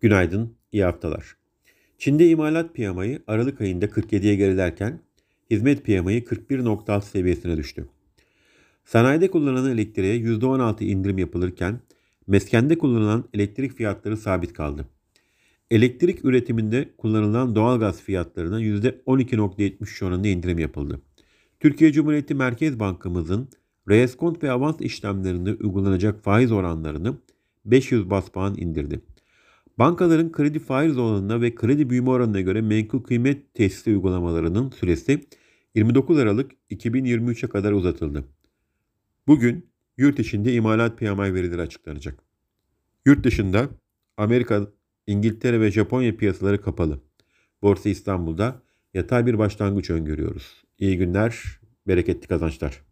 Günaydın, iyi haftalar. Çin'de imalat piyamayı Aralık ayında 47'ye gerilerken hizmet piyamayı 41.6 seviyesine düştü. Sanayide kullanılan elektriğe %16 indirim yapılırken meskende kullanılan elektrik fiyatları sabit kaldı. Elektrik üretiminde kullanılan doğalgaz fiyatlarına %12.73 oranında indirim yapıldı. Türkiye Cumhuriyeti Merkez Bankamızın reeskont ve avans işlemlerinde uygulanacak faiz oranlarını 500 bas puan indirdi. Bankaların kredi faiz oranına ve kredi büyüme oranına göre menkul kıymet tesisi uygulamalarının süresi 29 Aralık 2023'e kadar uzatıldı. Bugün yurt içinde imalat PMI verileri açıklanacak. Yurt dışında Amerika, İngiltere ve Japonya piyasaları kapalı. Borsa İstanbul'da yatay bir başlangıç öngörüyoruz. İyi günler, bereketli kazançlar.